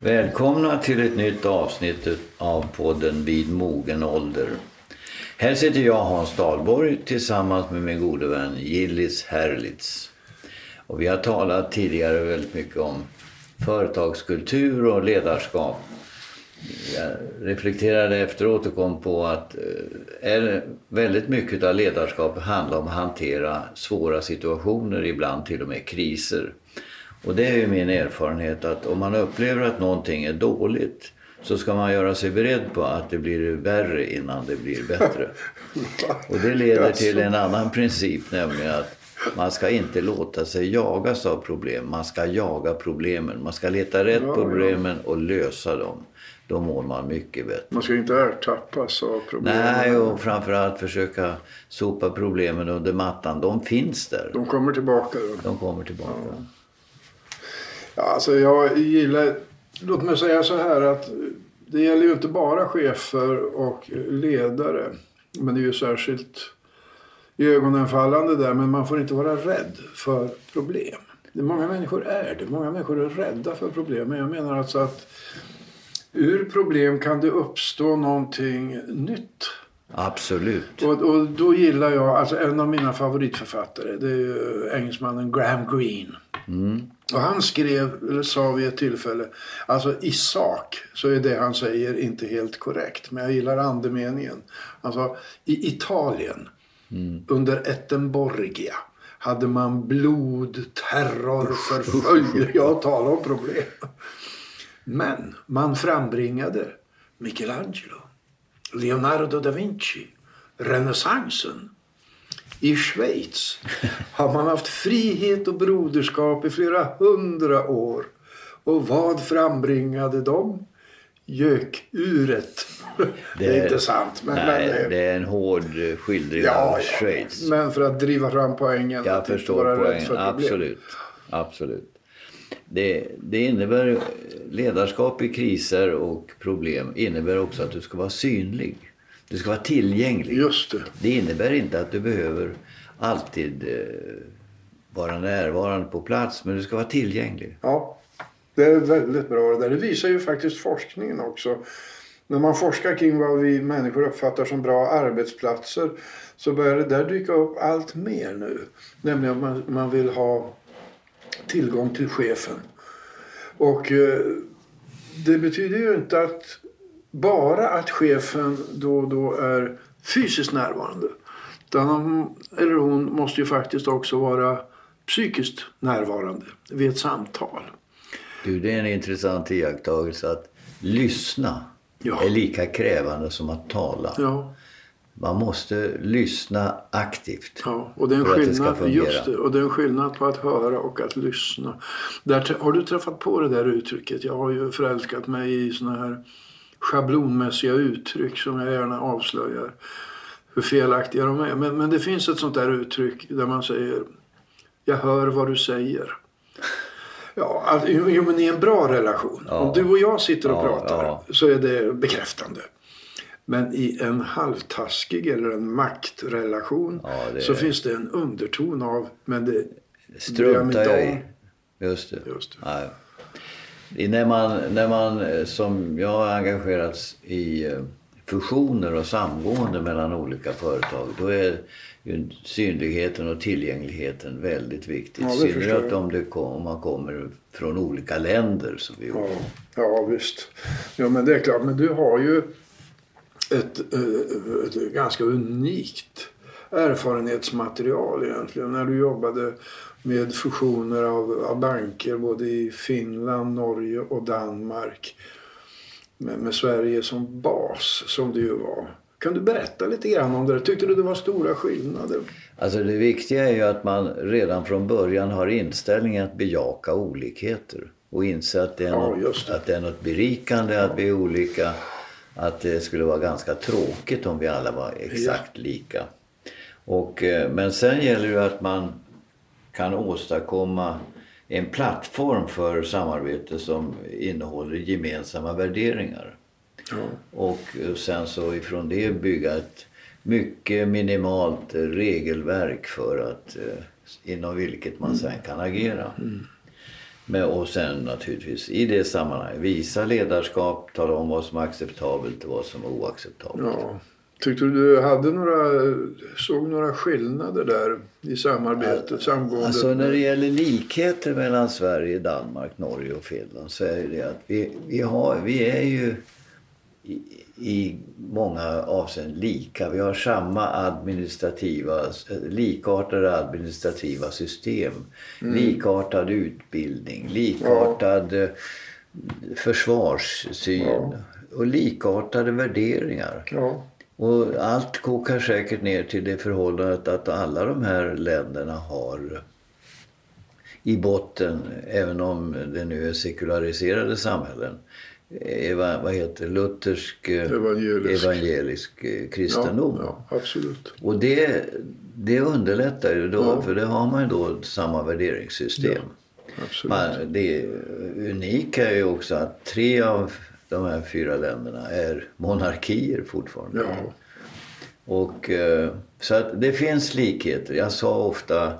Välkomna till ett nytt avsnitt av podden Vid mogen ålder. Här sitter jag Hans Dahlborg tillsammans med min gode vän Gillis Herlitz. Och vi har talat tidigare väldigt mycket om företagskultur och ledarskap. Jag reflekterade efteråt och kom på att eh, väldigt mycket av ledarskap handlar om att hantera svåra situationer, ibland till och med kriser. Och det är ju min erfarenhet att om man upplever att någonting är dåligt så ska man göra sig beredd på att det blir värre innan det blir bättre. Och det leder till en annan princip, nämligen att man ska inte låta sig jagas av problem. Man ska jaga problemen. Man ska leta rätt på problemen och lösa dem. Då mår man mycket bättre. Man ska inte ertappas av problemen. Nej, och framförallt försöka sopa problemen under mattan. De finns där. De kommer tillbaka. Då. De kommer tillbaka. Ja. Ja, alltså jag gillar, låt mig säga så här att det gäller ju inte bara chefer och ledare. Men det är ju särskilt ögonenfallande där. Men man får inte vara rädd för problem. Många människor är det. Många människor är rädda för problem. Men jag menar alltså att ur problem kan det uppstå någonting nytt. Absolut. Och, och då gillar jag, alltså en av mina favoritförfattare, det är engelsmannen Graham Greene. Mm. Och han skrev, eller sa vid ett tillfälle, alltså i sak så är det han säger inte helt korrekt. Men jag gillar andemeningen. Alltså i Italien mm. under Ettenborgia hade man blod, terror, förföljelse. Jag talar om problem. Men man frambringade Michelangelo, Leonardo da Vinci, renässansen. I Schweiz har man haft frihet och broderskap i flera hundra år. Och vad frambringade de? Gökuret. Det, det är inte sant. Men, nej, men, det är en hård skildring ja, av Schweiz. Ja, men för att driva fram poängen. Jag förstår poängen. Absolut. Absolut. Det, det innebär ledarskap i kriser och problem innebär också att du ska vara synlig. Du ska vara tillgänglig. Just det. det innebär inte att du behöver alltid eh, vara närvarande på plats men du ska vara tillgänglig. Ja, det är väldigt bra det där. Det visar ju faktiskt forskningen också. När man forskar kring vad vi människor uppfattar som bra arbetsplatser så börjar det där dyka upp allt mer nu. Nämligen att man, man vill ha tillgång till chefen. Och eh, det betyder ju inte att bara att chefen då och då är fysiskt närvarande. Utan han eller hon måste ju faktiskt också vara psykiskt närvarande vid ett samtal. Du, det är en intressant iakttagelse att lyssna ja. är lika krävande som att tala. Ja. Man måste lyssna aktivt ja, och det är en för skillnad, att det ska fungera. Just det, och det är en skillnad på att höra och att lyssna. Där, har du träffat på det där uttrycket? Jag har ju förälskat mig i såna här schablonmässiga uttryck som jag gärna avslöjar hur felaktiga de är. Men, men det finns ett sånt där uttryck där man säger Jag hör vad du säger. Ja, alltså, jo, men i en bra relation. Ja. Om du och jag sitter och ja, pratar ja. så är det bekräftande. Men i en halvtaskig eller en maktrelation det... så finns det en underton av men det struntar jag i. Just det. Just det. När man, när man eh, som jag har engagerats i eh, fusioner och samgående mellan olika företag då är synligheten och tillgängligheten väldigt viktigt. Ja, synnerhet om, det, om man kommer från olika länder som vi ja, ja visst. Ja men det är klart. Men du har ju ett, eh, ett ganska unikt erfarenhetsmaterial egentligen. När du jobbade med fusioner av, av banker både i Finland, Norge och Danmark. Med, med, Sverige som bas som det ju var. Kan du berätta lite grann om det? Tyckte du det var stora skillnader? Alltså det viktiga är ju att man redan från början har inställningen att bejaka olikheter. Och inse att det är, ja, något, det. Att det är något berikande ja. att vi är olika. Att det skulle vara ganska tråkigt om vi alla var exakt ja. lika. Och, eh, men sen gäller det att man kan åstadkomma en plattform för samarbete som innehåller gemensamma värderingar. Ja. Och sen så ifrån det bygga ett mycket minimalt regelverk för att eh, inom vilket man sen kan agera. Mm. Men, och sen naturligtvis i det sammanhanget visa ledarskap, tala om vad som är acceptabelt och vad som är oacceptabelt. Ja. Tyckte du du hade några, såg några skillnader där i samarbetet, samgåendet? Alltså när det gäller likheter mellan Sverige, Danmark, Norge och Finland så är det att vi, vi, har, vi är ju i, i många avseenden lika. Vi har samma administrativa, likartade administrativa system. Likartad utbildning, likartad ja. försvarssyn Ja. och likartade värderingar. Ja. Och allt kokar säkert ner till det förhållandet att alla de här länderna har i botten, även om det nu är sekulariserade samhällen, eva, vad heter luthersk eh, Evangelisk. evangelisk eh, kristendom. Ja, ja, absolut. Och det, det underlättar ju då, Ja. för det har man ju då samma värderingssystem. absolut. Man, det unika är ju också att tre av de här fyra länderna är monarkier fortfarande. Ja. Och, eh, så att det finns likheter. Jag sa ofta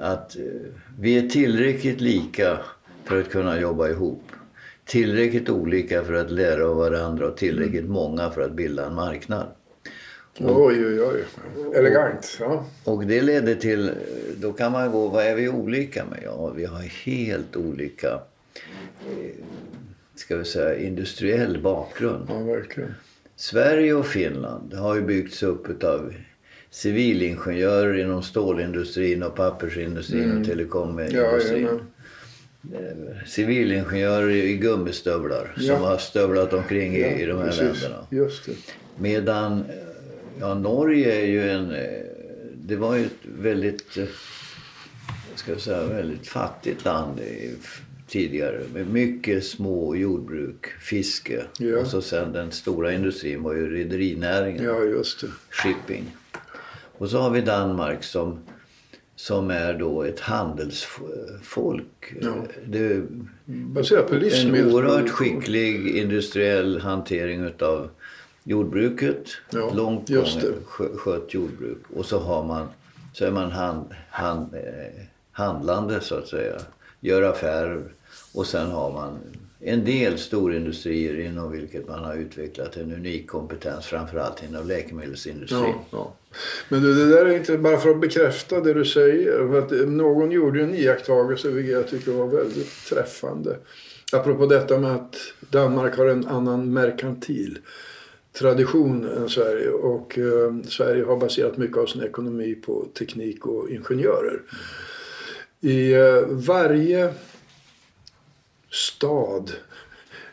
att eh, vi är tillräckligt lika för att kunna jobba ihop. Tillräckligt olika för att lära av varandra och tillräckligt många för att bilda en marknad. Oj, oj, oj. Elegant. Ja. Och det leder till, då kan man gå, vad är vi olika med? Ja, vi har helt olika, eh, ska vi säga, industriell bakgrund. ja, verkligen. Sverige och Finland har ju byggts upp av civilingenjörer inom stålindustrin och pappersindustrin och Ja, telekomindustrin. jajamän. Civilingenjörer i gummistövlar Ja. som har stövlat omkring i, Ja, i de här precis. länderna. Just det. Medan eh, ja, Norge är ju en... eh, Det var ju ett väldigt, eh, ska jag säga, väldigt fattigt land tidigare. Med mycket små jordbruk, fiske. Ja. Och så sen den stora industrin var ju rederinäringen, Ja, just det. shipping. Och så har vi Danmark som, som är då ett handelsfolk. Ja. Det, Baserat på en livsmedel. oerhört skicklig industriell hantering utav jordbruket. Ja, Långt skö- skött jordbruk. Och så, har man, så är man hand, hand, eh, handlande så att säga. Gör affärer. Och sen har man en del storindustrier inom vilket man har utvecklat en unik kompetens. Framförallt inom läkemedelsindustrin. Ja, ja. Men du, det där är inte bara för att bekräfta det du säger. För att eh, någon gjorde ju en iakttagelse vilket jag tycker var väldigt träffande. Apropå detta med att Danmark har en annan merkantil tradition än Sverige. Och eh, Sverige har baserat mycket av sin ekonomi på teknik och ingenjörer. I eh, varje stad,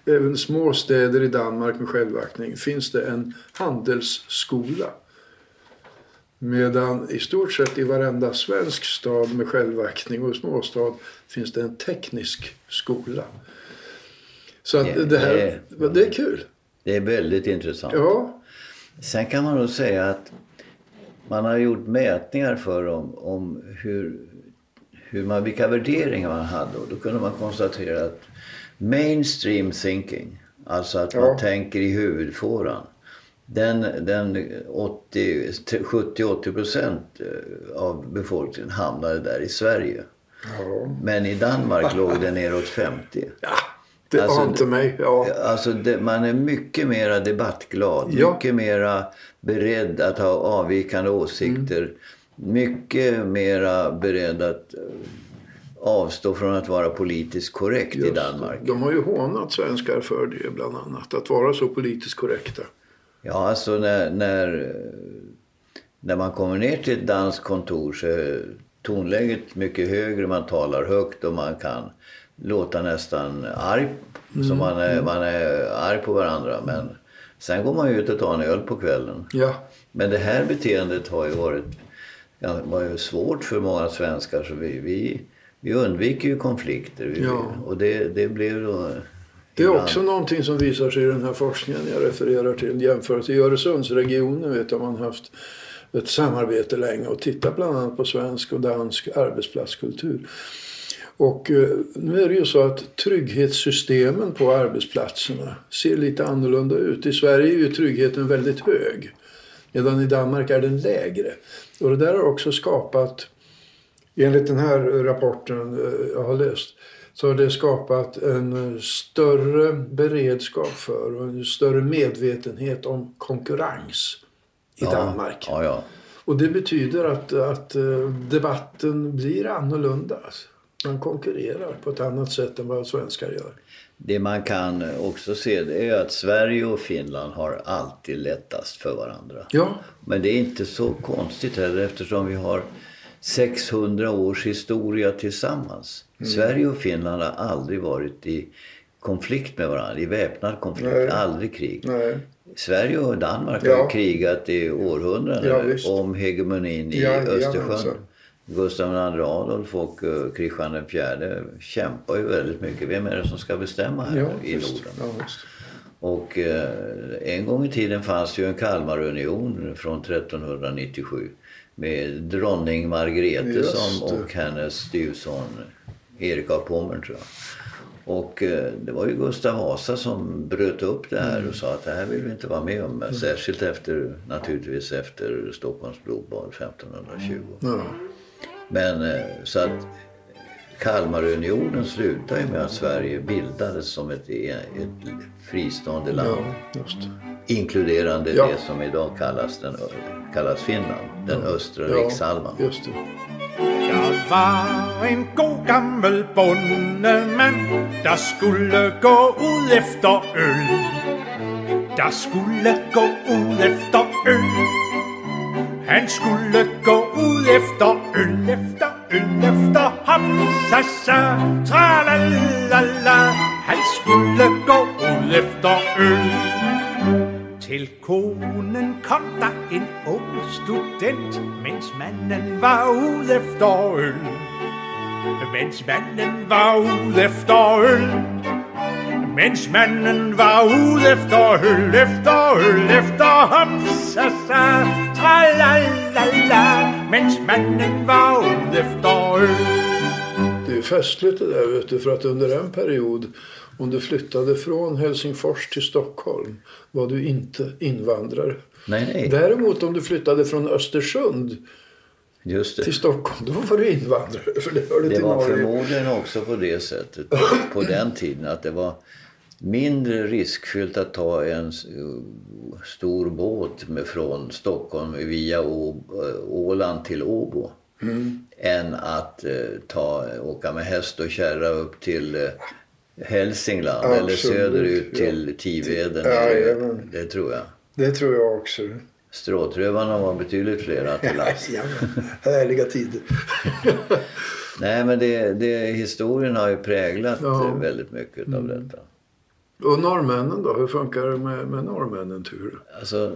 även små städer i Danmark med självaktning, finns det en handelsskola. Medan i stort sett i varenda svensk stad med självaktning och småstad finns det en teknisk skola. Så att Ja, det här, det- det är kul. Det är väldigt intressant. Ja, Sen kan man nog säga att man har gjort mätningar för om, om hur, hur man, vilka värderingar man hade. Och då kunde man konstatera att mainstream thinking, alltså att Ja. man tänker i huvudfåran. Den, den 80 70-80 procent eh, av befolkningen hamnade där i Sverige. ja. Men i Danmark låg den neråt 50. det Alltså, ante mig. Ja. Alltså det, man är mycket mera debattglad, Ja. mycket mera beredd att ha avvikande åsikter. Mm. Mycket mera beredd att eh, avstå från att vara politiskt korrekt i Just det. Danmark. De har ju hånat svenskar för det bland annat. Att vara så politiskt korrekta. Ja, alltså när, när, när man kommer ner till ett danskt kontor så är tonläget mycket högre. Man talar högt och man kan låta nästan arg. Mm. Så man är, man är arg på varandra. Men sen går man ju ut och tar en öl på kvällen. Ja, Men det här beteendet har ju varit ja, var ju svårt för många svenskar. Så vi, vi, vi undviker ju konflikter. Vi, Ja. Och det, det blev då... det är också någonting som visar sig i den här forskningen jag refererar till. Jämfört i Öresundsregionen vet jag man haft ett samarbete länge och tittat bland annat på svensk och dansk arbetsplatskultur. Och eh, nu är det ju så att trygghetssystemen på arbetsplatserna ser lite annorlunda ut. I Sverige är ju tryggheten väldigt hög. Medan i Danmark är den lägre. Och det där har också skapat, enligt den här rapporten eh, jag har läst, så har det skapat en större beredskap för och en större medvetenhet om konkurrens i ja, Danmark. Ja, ja. Och det betyder att, att eh, debatten blir annorlunda. Man konkurrerar på ett annat sätt än vad svenskar gör. Det man kan också se det är att Sverige och Finland har alltid lättast för varandra. Ja. Men det är inte så konstigt heller eftersom vi har 600 års historia tillsammans. Mm. Sverige och Finland har aldrig varit i konflikt med varandra, i väpnad konflikt, Nej. aldrig krig. Nej. Sverige och Danmark ja. har krigat i århundraden ja, om hegemonin i ja, Östersjön. Gustav II Adolf och uh, Kristian IV kämpar ju väldigt mycket. Vem är det som ska bestämma här ja, i Norden? och uh, en gång i tiden fanns ju en Kalmarunion från 1397 med dronning Margrethe som, och hennes styvson Erik av Pommern tror jag. Och eh, det var ju Gustav Vasa som bröt upp det här och sa att det här vill vi inte vara med om. Mm. Särskilt efter, naturligtvis efter Stockholms blodbad 1520. Mm. Men eh, så att Kalmarunionen slutade ju med att Sverige bildades som ett, ett fristående land. Ja, inkluderande ja. det som idag kallas, den, kallas Finland, den ja. östra ja, rikshalvan. Just det. Jag var en god gammel bondeman der skulle gå ud efter øl. Der skulle gå ud efter øl. Han skulle gå ud efter øl, efter øl, efter ham, sa sa, tra la la la. Han skulle gå ud efter øl. Til konen kom der en ung student, mens manden var ude efter øl. Mens manden var ude efter øl. Mens manden var ude efter øl, efter øl, efter ham, sa sa, tra la la la. Mens manden var ude efter øl. Det är festligt det där vet du, för att under en period om du flyttade från Helsingfors till Stockholm var du inte invandrare. Nej, nej. Däremot om du flyttade från Östersund till Stockholm, då var du invandrare. För det det var Norge. förmodligen också på det sättet på den tiden att det var mindre riskfyllt att ta en stor båt med från Stockholm via Åland till Åbo. Mm. än att eh, ta, åka med häst och kärra upp till eh, Hälsingland Absolut. eller söderut till Tiveden. Ja, det tror jag. Det tror jag också. Stråtrövarna var betydligt flera till last. Härliga tider. Nej men det, det, historien har ju präglat ja. väldigt mycket mm. av detta. Och norrmännen då? Hur funkar det med, med norrmännen tur? Alltså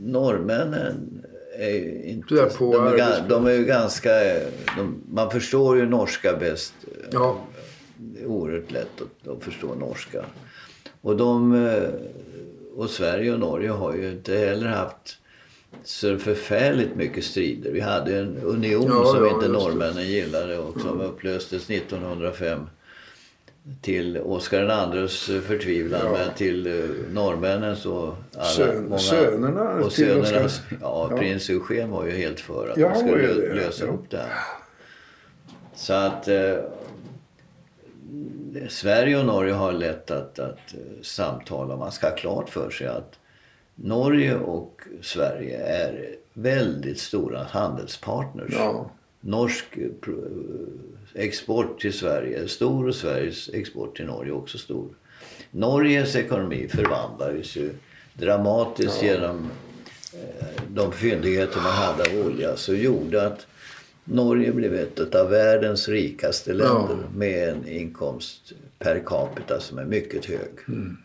norrmännen är inte... På de, är, de är ju ganska... De, man förstår ju norska bäst. Ja det är oerhört lätt att, att förstå norska. Och, de, eh, och Sverige och Norge har ju inte heller haft så förfärligt mycket strider. Vi hade en union ja, som ja, inte norrmännen gillade och som upplöstes 1905 till Oscar IIs förtvivlan ja. men till uh, norrmännens och alla Sön, många, sönerna och sönerna, ja, ja, prins Eugen var ju helt för att ja, man skulle lösa upp det här. Så att uh, Sverige och Norge har lätt att, att eh, samtala. Man ska ha klart för sig att Norge och Sverige är väldigt stora handelspartners. Ja. Norsk eh, export till Sverige är stor och Sveriges export till Norge är också stor. Norges ekonomi förvandlades ju dramatiskt genom eh, de fyndigheter man hade av olja så gjorde att Norge blev ett av världens rikaste länder ja. med en inkomst per capita som är mycket hög. Mm.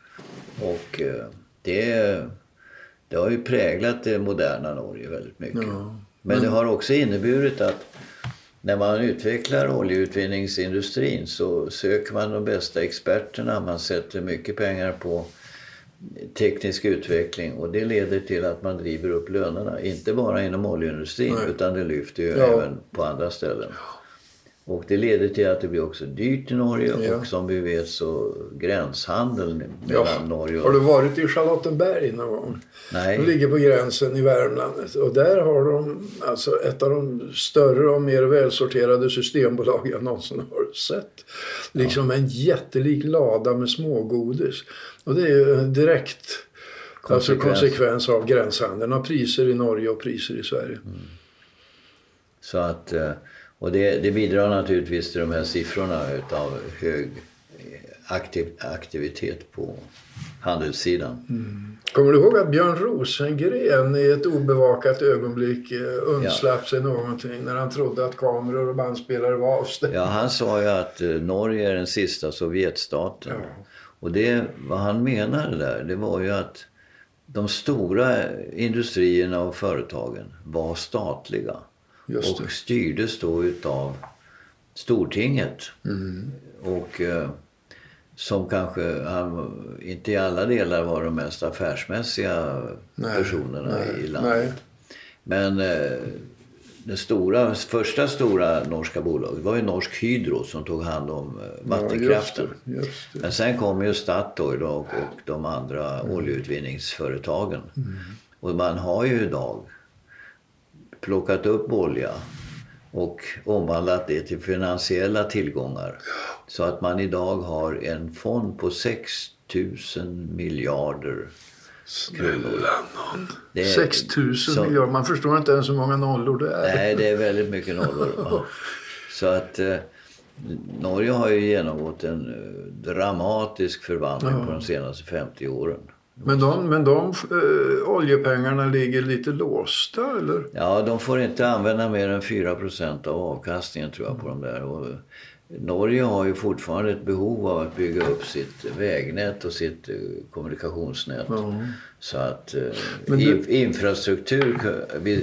Och eh, det, det har ju präglat det moderna Norge väldigt mycket. Ja. Men det har också inneburit att när man utvecklar oljeutvinningsindustrin så söker man de bästa experterna. Man sätter mycket pengar på teknisk utveckling och det leder till att man driver upp lönerna. Inte bara inom oljeindustrin Nej. utan det lyfter ju ja. även på andra ställen. Och det leder till att det blir också dyrt i Norge Ja. och som vi vet så gränshandeln Ja. mellan Norge Har och... du varit i Charlottenberg någon gång? Nej. De ligger på gränsen i Värmland. Och där har de alltså ett av de större och mer välsorterade systembolag jag någonsin har sett. Liksom en jättelik lada med smågodis. Och det är ju direkt alltså Konsekvens. konsekvens av gränshandeln. Av priser i Norge och priser i Sverige. Så att, eh, och det, det bidrar naturligtvis till de här siffrorna utav hög eh, aktiv, aktivitet på handelssidan. Kommer du ihåg att Björn Rosengren i ett obevakat ögonblick eh, undslapp sig någonting när han trodde att kameror och bandspelare var avstängda? Ja, han sa ju att eh, Norge är den sista Sovjetstaten. Ja. Och det, vad han menade där, det var ju att de stora industrierna och företagen var statliga. Just och det. styrdes då utav Stortinget. Mm. Och eh, som kanske, han, inte i alla delar var de mest affärsmässiga Nej, personerna nej, i landet. nej. Men eh, det stora, första stora norska bolaget var ju Norsk Hydro som tog hand om eh, vattenkraften. Ja, just det, just det. Men sen kom ju Statoil och, och de andra oljeutvinningsföretagen. Och man har ju idag plockat upp olja och omvandlat det till finansiella tillgångar. Så att man idag har en fond på 6 000 miljarder Snälla nån. Det är- 6 000 så- miljarder. Man förstår inte ens hur många nollor det är. Nej, det är väldigt mycket nollor. Så att eh, Norge har ju genomgått en eh, dramatisk förvandling på de senaste 50 åren. Men de, men de eh, oljepengarna ligger lite låsta eller? Ja, de får inte använda mer än 4% av avkastningen tror jag på de där. Och Norge har ju fortfarande ett behov av att bygga upp sitt vägnät och sitt eh, kommunikationsnät. Så att eh, Men du- in- infrastruktur,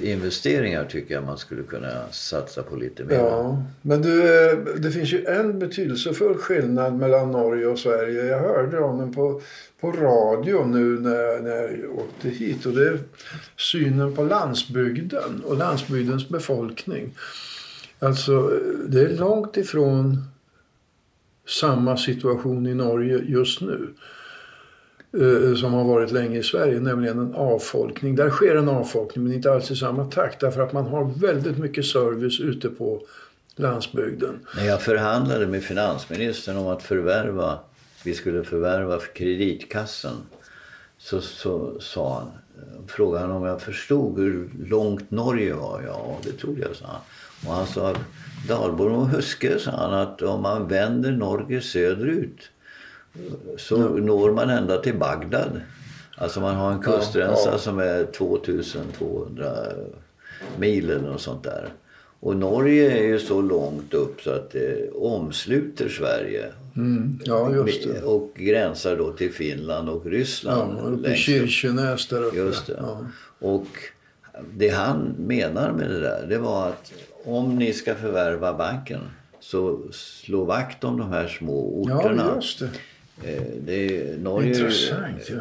investeringar tycker jag man skulle kunna satsa på lite mer. Ja, men du, eh, det finns ju en betydelsefull skillnad mellan Norge och Sverige. Jag hörde om den på, på radio nu när, när jag åkte hit. Och det är synen på landsbygden och landsbygdens befolkning. Alltså, det är långt ifrån samma situation i Norge just nu. Eh, som har varit länge i Sverige, nämligen en avfolkning. Där sker en avfolkning men inte alls i samma takt. Därför att man har väldigt mycket service ute på landsbygden. När jag förhandlade med finansministern om att förvärva, vi skulle förvärva för kreditkassan så, så sa han, frågade han om jag förstod hur långt Norge var. Ja, det trodde jag, sa han. Och han sa, Dalborg och Huske, sa han, att om man vänder Norge söderut så når man ända till Bagdad. Alltså man har en kustremsa ja. som är 2200 mil eller något sånt där. Och Norge är ju så långt upp så att det omsluter Sverige. Mm, ja. Och gränsar då till Finland och Ryssland. Ja, uppe i. Kirkenäs där uppe. Just det. Ja. Och det han menar med det där, det var att om ni ska förvärva banken så slå vakt om de här små orterna. ja, just det. Eh, det Norge, Intressant. Ja.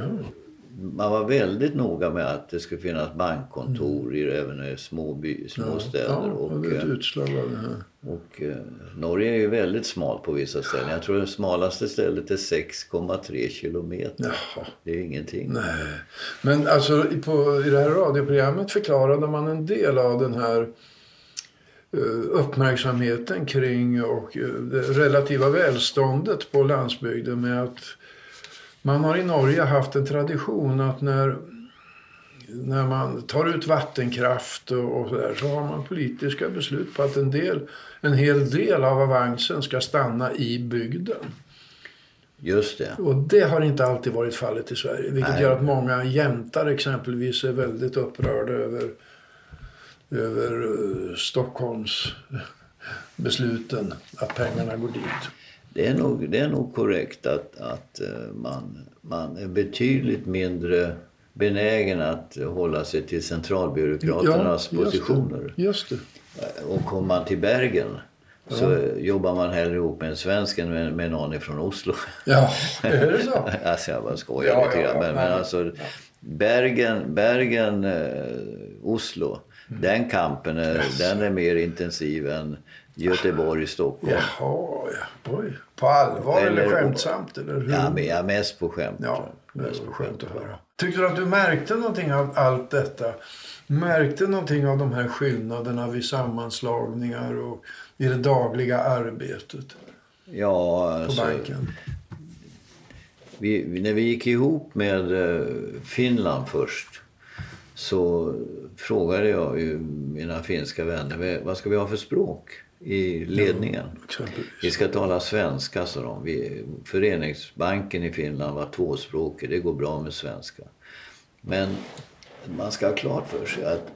Man var väldigt noga med att det skulle finnas bankkontor i även i små, by, små städer. Ja, och, och eh, här. och eh, Norge är ju väldigt smalt på vissa ställen. Jag tror det smalaste stället är 6,3 kilometer. Jaha. Det är ingenting. Nej. Men alltså i- på, i det här radioprogrammet förklarade man en del av den här uppmärksamheten kring och eh, det relativa välståndet på landsbygden med att man har i Norge haft en tradition att när, när man tar ut vattenkraft och, och så där så har man politiska beslut på att en, del, en hel del av avansen ska stanna i bygden. Just det. Och det har inte alltid varit fallet i Sverige. Vilket Nej. gör att många jämtar exempelvis är väldigt upprörda över, över eh, Stockholms besluten att pengarna går dit. Det är nog, det är nog korrekt att, att eh, man, man är betydligt mindre benägen att hålla sig till centralbyråkraternas just positioner. det. Just det. Och kommer man till Bergen så jobbar man hellre ihop med en svensk än med, med någon ifrån Oslo. Ja, är det så? alltså jag bara skojar Ja, lite ja, grann. ja, Men, men alltså Bergen, Bergen eh, Oslo. Den kampen är, den är mer intensiv än Göteborg, Stockholm. Jaha, ja. Oj. På allvar eller, Eller- skämtsamt? Eller hur? Ja, men jag är mest på skämt. Ja, mest på skönt att höra. Tyckte du att du märkte någonting av allt detta? Märkte någonting av de här skillnaderna vid sammanslagningar och i det dagliga arbetet Ja, på alltså, banken? vi, vi- när vi gick ihop med eh, Finland först så frågade jag ju mina finska vänner "Vad- ska vi ha för språk i ledningen. Exempelvis. Vi ska tala svenska, sa de. Vi, föreningsbanken i Finland var tvåspråkig. Det går bra med svenska. Men man ska ha klart för sig att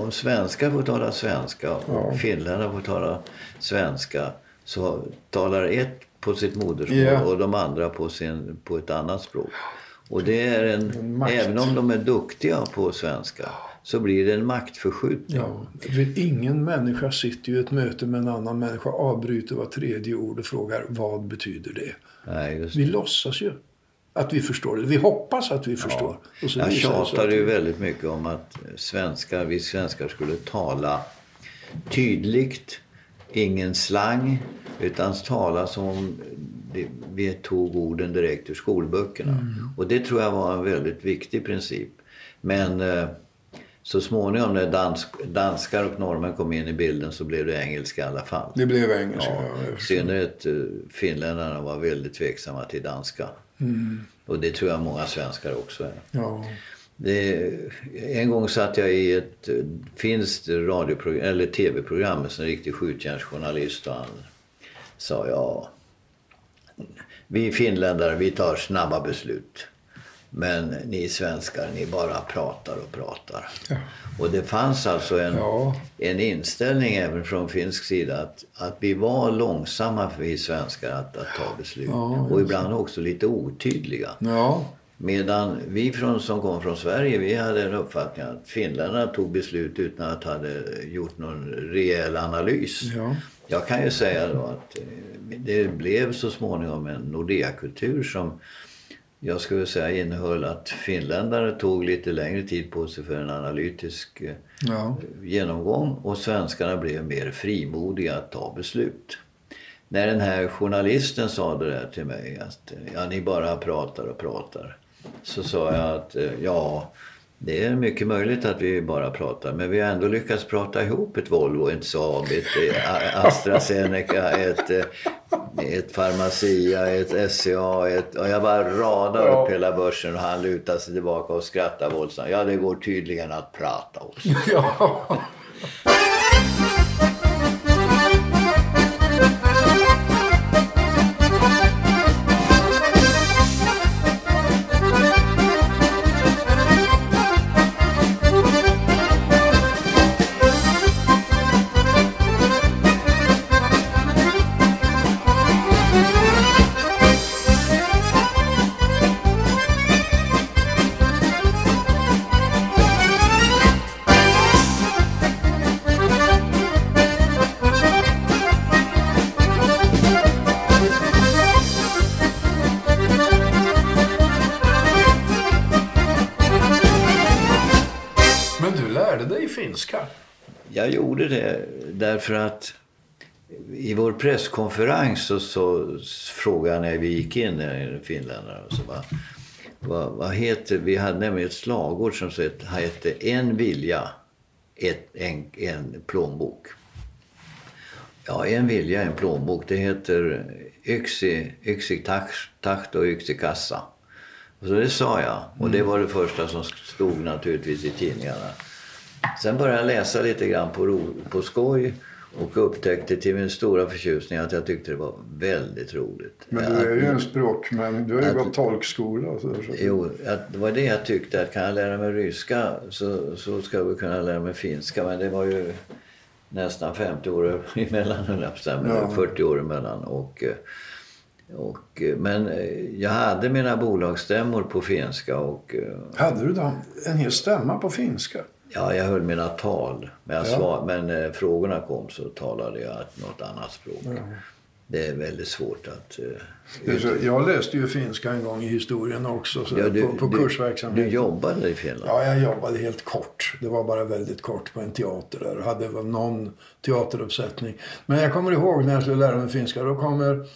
om svenskar får tala svenska och finländare får tala svenska så talar ett på sitt modersmål Ja. och de andra på, sin, på ett annat språk. Och det är en, En även om de är duktiga på svenska så blir det en maktförskjutning. Ja, ingen människa sitter ju i ett möte med en annan människa, avbryter var tredje ord och frågar vad betyder det? Nej, just Vi låtsas ju att vi förstår det. Vi hoppas att vi förstår. Så Jag det tjatade ju väldigt mycket om att svenskar, vi svenskar skulle tala tydligt, ingen slang, utan tala som om det- vi tog orden direkt ur skolböckerna. Mm. Och det tror jag var en väldigt viktig princip. Men eh, så småningom när dansk, danskar och norrmän kom in i bilden så blev det engelska i alla fall. Det blev engelska. Ja, I synnerhet eh, finländarna var väldigt tveksamma till danska. Mm. Och det tror jag många svenskar också är. Ja. Det, en gång satt jag i ett eh, finskt radioprogram, eller tv-program med en riktig skjutjärnsjournalist och han sa ja, vi finländare vi tar snabba beslut. Men ni svenskar ni bara pratar och pratar. Ja. Och det fanns alltså en, Ja. en inställning även från finsk sida att, att vi var långsamma vi svenskar att, att ta beslut. Ja, och ibland också lite otydliga. Medan vi från, som kom från Sverige, vi hade en uppfattning att finländarna tog beslut utan att ha gjort någon rejäl analys. Ja. Jag kan ju säga då att eh, det blev så småningom en Nordea-kultur som jag skulle säga innehöll att finländare tog lite längre tid på sig för en analytisk eh, Ja. genomgång och svenskarna blev mer frimodiga att ta beslut. När den här journalisten sa det där till mig att ja, ni bara pratar och pratar. Så sa jag att eh, ja, det är mycket möjligt att vi bara pratar men vi har ändå lyckats prata ihop ett Volvo, ett Saab, ett eh, AstraZeneca, ett, eh, ett Pharmacia, ett SCA, ett, och jag bara radar upp hela börsen och han lutar sig tillbaka och skrattar våldsamt. Ja, det går tydligen att prata också. ja. Därför att i vår presskonferens så, så frågade jag när vi gick in, finländare, och så bara, vad, vad heter, vi hade nämligen ett slagord som så- hette en vilja, ett, en, en plånbok. Ja, en vilja, en plånbok. Det heter yksi, yksi takt och yksi kassa. Och så det sa jag. Och det var det första som stod naturligtvis i tidningarna. Sen började jag läsa lite grann på, på skoj och upptäckte till min stora förtjusning att jag tyckte det var väldigt roligt. Men du är ju en språkman. Du har ju att- gått tolkskola. Så, så. Jo, att det var det jag tyckte. Att kan jag lära mig ryska så, så ska jag väl kunna lära mig finska. Men det var ju nästan 50 år emellan, Ja. 40 år emellan. Och, och, men jag hade mina bolagsstämmor på finska och Hade du då en hel stämma på finska? Ja, jag höll mina tal. Men, Ja. svar, men eh, frågorna kom så talade jag något annat språk. det är väldigt svårt att... eh, så- Jag läste ju finska en gång i historien också så Ja, du, på, på du, kursverksamhet. du jobbade i Finland? Ja, jag jobbade helt kort. Det var bara väldigt kort på en teater där. Jag hade någon teateruppsättning. Men jag kommer ihåg när jag skulle lära mig finska. Då kommer,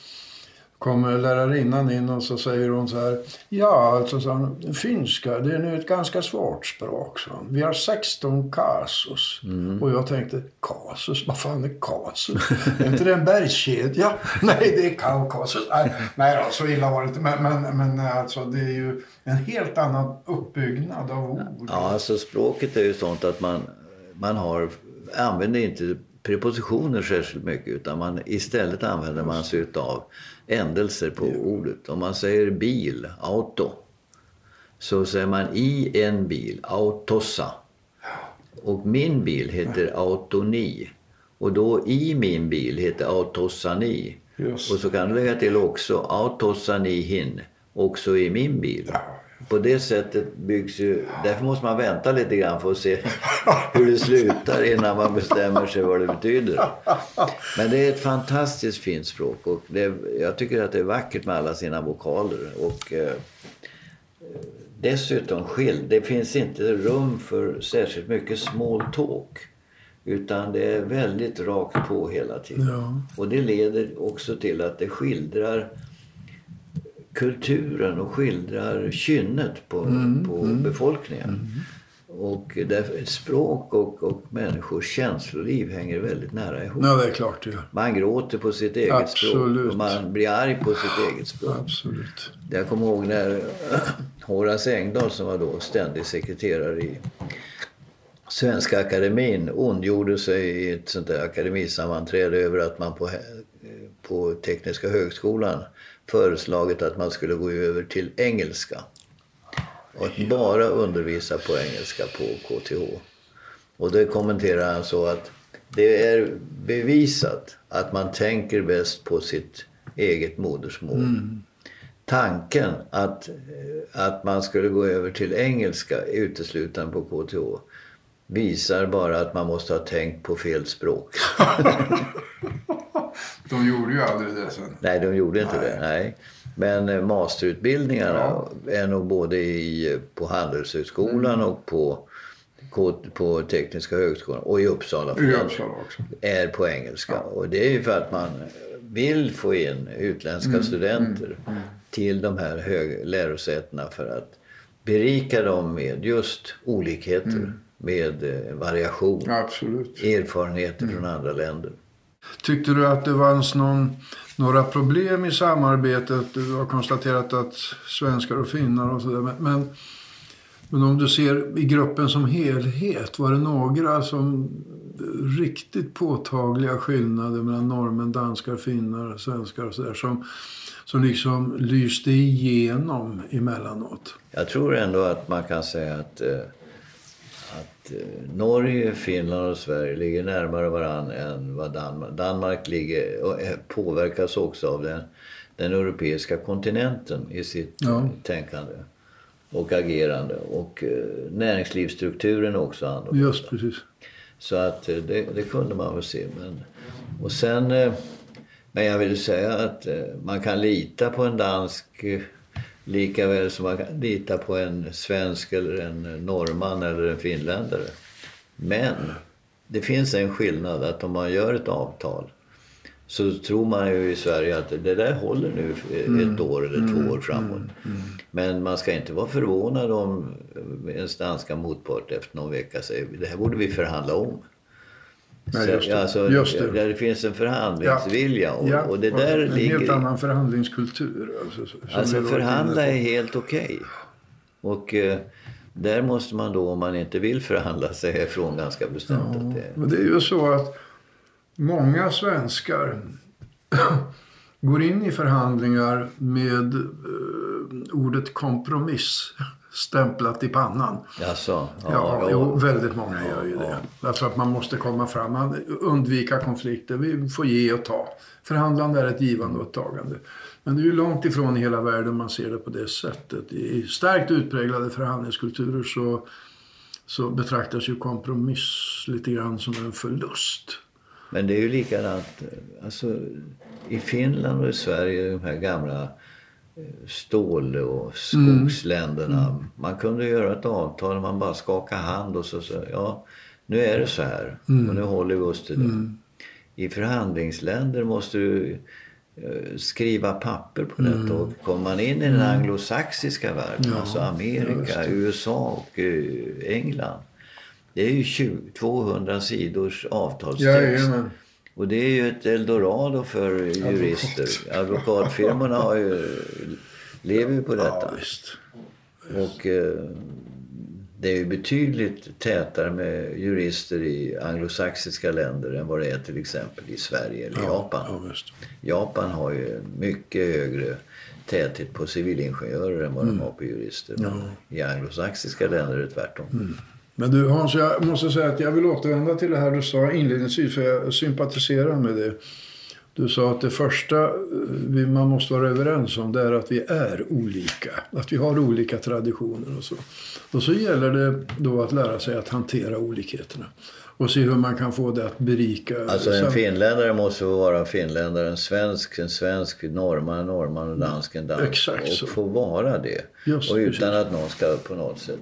kommer lärarinnan in och så säger hon så här. Ja, alltså sa hon, finska det är nu ett ganska svårt språk. Så. Vi har 16 kasus. Och jag tänkte, kasus? Vad fan är kasus? är inte det en bergskedja? Nej, det är Kaukasus. Nej, nej då, så illa var det inte. Men, men, men alltså, det är ju en helt annan uppbyggnad av ord. Ja, alltså språket är ju sånt att man, man har, använder inte prepositioner särskilt mycket utan man, istället använder man sig av ändelser på ordet. Om man säger bil, auto, så säger man i en bil, autossa. Och min bil heter autoni. Och då i min bil heter autossani. Och så kan du lägga till också autossani hin, också i min bil. På det sättet byggs ju... Därför måste man vänta lite grann för att se hur det slutar innan man bestämmer sig vad det betyder. Men det är ett fantastiskt fint språk och det, jag tycker att det är vackert med alla sina vokaler. Och eh, dessutom skild. Det finns inte rum för särskilt mycket small talk. Utan det är väldigt rakt på hela tiden. Ja. Och det leder också till att det skildrar kulturen och skildrar kynnet på, på befolkningen. Och därför, språk och, och människors känsloliv hänger väldigt nära ihop. Ja, det är klart det gör. Man gråter på sitt eget språk Absolut. och man blir arg på sitt eget språk. Absolut. Jag kommer ihåg när Horace Engdahl som var då ständig sekreterare i Svenska Akademin ondgjorde sig i ett sånt där akademisammanträde över att man på, på Tekniska högskolan föreslagit att man skulle gå över till engelska. Och att bara undervisa på engelska på KTH. Och det kommenterar han så att det är bevisat att man tänker bäst på sitt eget modersmål. Tanken att, att man skulle gå över till engelska uteslutande på KTH visar bara att man måste ha tänkt på fel språk. De gjorde ju aldrig det sen. Nej, de gjorde inte det. Nej. Men eh, masterutbildningarna är nog både i, på Handelshögskolan och på, på Tekniska högskolan och i Uppsala, I Uppsala också. är på engelska. Och det är ju för att man vill få in utländska studenter till de här hög lärosätena för att berika dem med just olikheter, med eh, variation, Absolut. erfarenheter från andra länder. Tyckte du att det fanns någon, några problem i samarbetet? Du har konstaterat att svenskar och finnar och sådär. Men, men, om du ser i gruppen som helhet, var det några som riktigt påtagliga skillnader mellan norrmän, danskar, finnar, svenskar och sådär som, som liksom lyste igenom emellanåt? Jag tror ändå att man kan säga att, eh, att eh, Norge, Finland och Sverige ligger närmare varann än vad Danmark. Danmark ligger, och eh, påverkas också av den, den europeiska kontinenten i sitt Ja. tänkande och agerande. Och eh, näringslivsstrukturen är också annorlunda. Just precis. Så att det, det kunde man väl se. Men, och sen, men jag vill säga att man kan lita på en dansk lika väl som man kan lita på en svensk eller en norrman eller en finländare. Men det finns en skillnad att om man gör ett avtal så tror man ju i Sverige att det där håller nu ett år eller två år framåt. Men man ska inte vara förvånad om ens danska motpart efter någon vecka säger det här borde vi förhandla om. Nej, just det. Alltså, Just det. Där det finns en förhandlingsvilja. Och, Ja, och det där en ligger... helt annan förhandlingskultur. Alltså, Alltså förhandla är helt okej. Och eh, där måste man då, om man inte vill förhandla, säga ifrån ganska bestämt. Att det, Och det är ju så att många svenskar går in i förhandlingar med eh, ordet kompromiss stämplat i pannan. Jaså? Ja, Ja, jo, väldigt många gör ju det. Därför att man måste komma fram, man undvika konflikter, vi får ge och ta. Förhandlande är ett givande och ett tagande. Men det är ju långt ifrån i hela världen man ser det på det sättet. I starkt utpräglade förhandlingskulturer så, så betraktas ju kompromiss lite grann som en förlust. Men det är ju likadant. eh, Alltså, I Finland och i Sverige, de här gamla stål och skogsländerna. Man kunde göra ett avtal och man bara skakade hand och så sa ja, nu är det så här och nu håller vi oss till det. I förhandlingsländer måste du eh, skriva papper på detta och kommer man in i den anglosaxiska världen, alltså Amerika, USA och eh, England. Det är ju 20, 200 sidors avtalstext. Jajamän. Och det är ju ett eldorado för jurister. Advokatfirmorna har ju, lever ju på detta. Och eh, det är ju betydligt tätare med jurister i anglosaxiska länder än vad det är till exempel i Sverige eller Japan. Japan har ju mycket högre täthet på civilingenjörer än vad Mm. de har på jurister. Men I anglosaxiska länder är det tvärtom. Men du Hans, jag måste säga att jag vill återvända till det här du sa inledningsvis, för jag sympatiserar med det. Du sa att det första eh, vi, man måste vara överens om det är att vi är olika. Att vi har olika traditioner och så. Och så gäller det då att lära sig att hantera olikheterna. Och se hur man kan få det att berika. Alltså en finländare måste vara finländare, en svensk en svensk, norrman en norrman och dansk en dansk. Exakt och så. få vara det. Just och utan precis. att någon ska på något sätt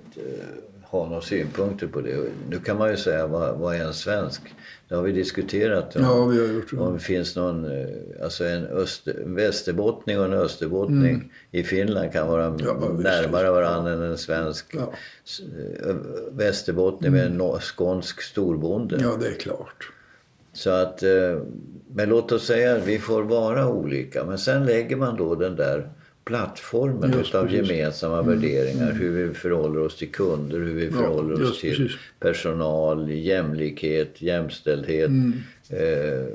eh, ha några synpunkter på det. Nu kan man ju säga, vad, vad är en svensk? Det har vi diskuterat. Om, Ja, vi har gjort det. om det finns någon, eh, alltså en, öster, en västerbottning och en österbottning i Finland kan vara Mm. Ja, närmare varandra än en svensk Ja. eh, västerbottning med en no- skånsk storbonde. Ja, det är klart. Så att, eh, men låt oss säga att vi får vara olika. Men sen lägger man då den där plattformen Just utav precis. Mm. gemensamma värderingar. Hur vi förhåller oss till kunder, hur vi förhåller oss just till precis. personal, jämlikhet, jämställdhet, Mm. eh,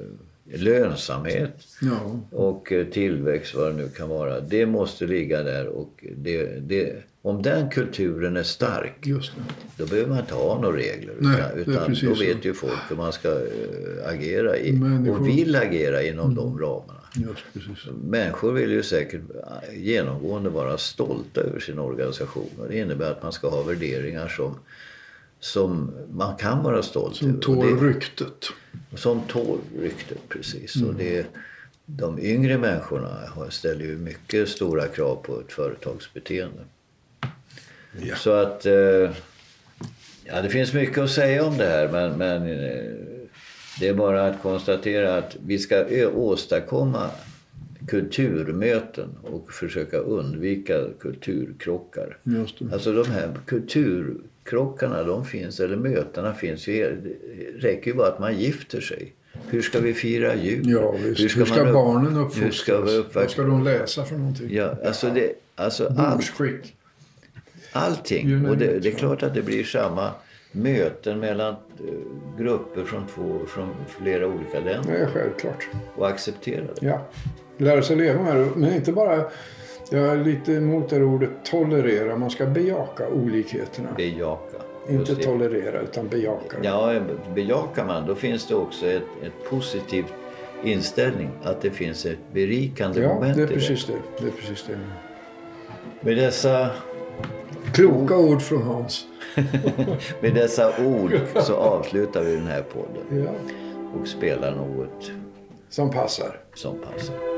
lönsamhet Ja, och eh, tillväxt, vad det nu kan vara. Det måste ligga där och det, det, om den kulturen är stark då behöver man inte ha några regler. Nej, utan då så. vet ju folk hur man ska eh, agera i, Människor- och vill agera inom de ramarna. Just precis. Människor vill ju säkert eh, genomgående vara stolta över sin organisation. Och det innebär att man ska ha värderingar som, som man kan vara stolt Som över. Och tål det- ryktet. som tål ryktet, precis. Och det, de yngre människorna ställer ju mycket stora krav på ett företagsbeteende. Ja. Så att... Eh, ja, det finns mycket att säga om det här men, men eh, det är bara att konstatera att vi ska åstadkomma kulturmöten och försöka undvika kulturkrockar. Alltså de här kulturkrockarna, de finns, eller mötena finns ju. Det räcker ju bara att man gifter sig. Hur ska vi fira jul? Ja. Hur ska, man upp- barnen Hur ska uppfostras? Vad ska de läsa för någonting? Ja, alltså det, alltså allt, Bordsskick. allting. Och det, det är klart att det blir samma möten mellan eh, grupper från, två, från flera olika länder Det är självklart. och acceptera det. Ja. Lära sig leva med det. Men inte bara... Jag är lite emot det ordet tolerera. Man ska bejaka olikheterna. Bejaka. Inte det. tolerera, utan bejaka. det. Ja, bejakar man då finns det också ett, ett positivt inställning. Att det finns ett berikande Ja, moment det är precis det. Det är precis det. Med dessa, Kloka ord från Hans. med dessa ord så avslutar vi den här podden Ja. och spelar något Som passar. som passar.